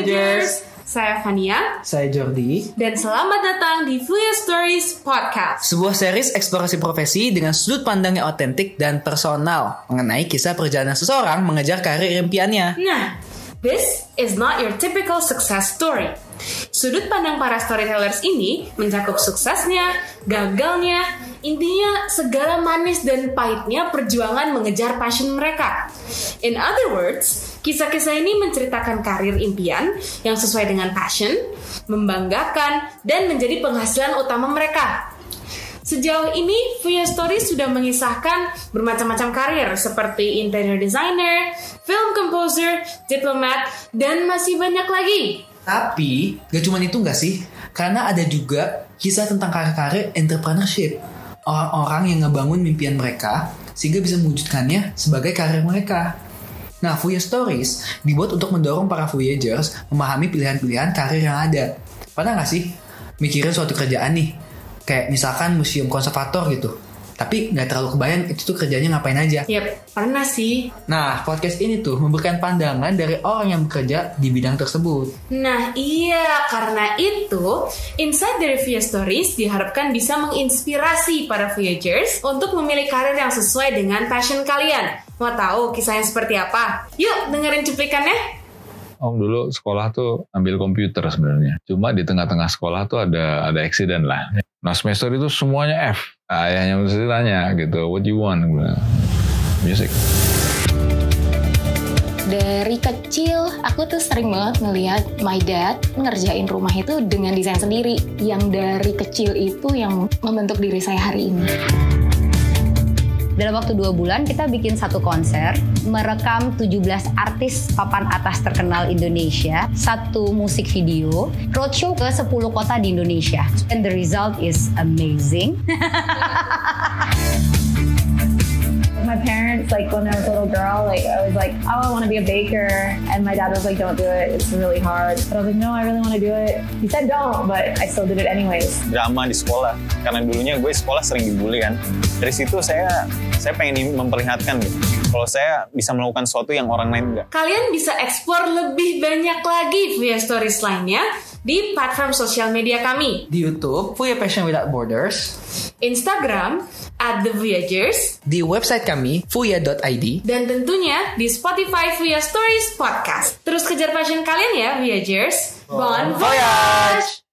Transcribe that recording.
Saya Fania Saya Jordi. dan selamat datang di Fuya Stories Podcast. Sebuah series eksplorasi profesi dengan sudut pandang yang otentik dan personal mengenai kisah perjalanan seseorang mengejar karir impiannya. Nah, this is not your typical success story. Sudut pandang para storytellers ini mencakup suksesnya, gagalnya, intinya segala manis dan pahitnya perjuangan mengejar passion mereka. In other words, kisah-kisah ini menceritakan karir impian yang sesuai dengan passion, membanggakan, dan menjadi penghasilan utama mereka. Sejauh ini, Fuya Story sudah mengisahkan bermacam-macam karir seperti interior designer, film composer, diplomat, dan masih banyak lagi. Tapi gak cuma itu gak sih? Karena ada juga kisah tentang karir-karir entrepreneurship. Orang-orang yang ngebangun mimpian mereka sehingga bisa mewujudkannya sebagai karir mereka. Nah, Fuya Stories dibuat untuk mendorong para Voyagers memahami pilihan-pilihan karir yang ada. Pernah gak sih mikirin suatu kerjaan nih? Kayak misalkan museum konservator gitu. Tapi nggak terlalu kebayang itu tuh kerjanya ngapain aja. Yap, pernah sih. Nah, podcast ini tuh memberikan pandangan dari orang yang bekerja di bidang tersebut. Nah iya, karena itu Insight dari Via Stories diharapkan bisa menginspirasi para Voyagers untuk memilih karir yang sesuai dengan passion kalian. Mau tahu kisahnya seperti apa? Yuk dengerin cuplikannya. Om dulu sekolah tuh ambil komputer sebenarnya. Cuma di tengah-tengah sekolah tuh ada ada accident lah. Nah semester itu semuanya F. Ayahnya mesti tanya gitu, what you want? Music. Dari kecil aku tuh sering banget ngelihat my dad ngerjain rumah itu dengan desain sendiri. Yang dari kecil itu yang membentuk diri saya hari ini. Dalam waktu dua bulan kita bikin satu konser, merekam 17 artis papan atas terkenal Indonesia, satu musik video, roadshow ke 10 kota di Indonesia. And the result is amazing. parents, like when I was a little girl, like I was like, oh, I want to be a baker, and my dad was like, don't do it, it's really hard. But I was like, no, I really want to do it. He said don't, but I still did it anyways. drama di sekolah. Karena dulunya gue sekolah sering dibully kan. Dari situ saya saya pengen memperlihatkan gitu. Kalau saya bisa melakukan sesuatu yang orang lain enggak Kalian bisa explore lebih banyak lagi Via Stories lainnya di platform sosial media kami. Di YouTube, Fuya Passion Without Borders. Instagram at The Voyagers Di website kami, fuya.id. dan tentunya di Spotify Via Stories Podcast. Terus kejar passion kalian ya, Voyagers. Bon voyage!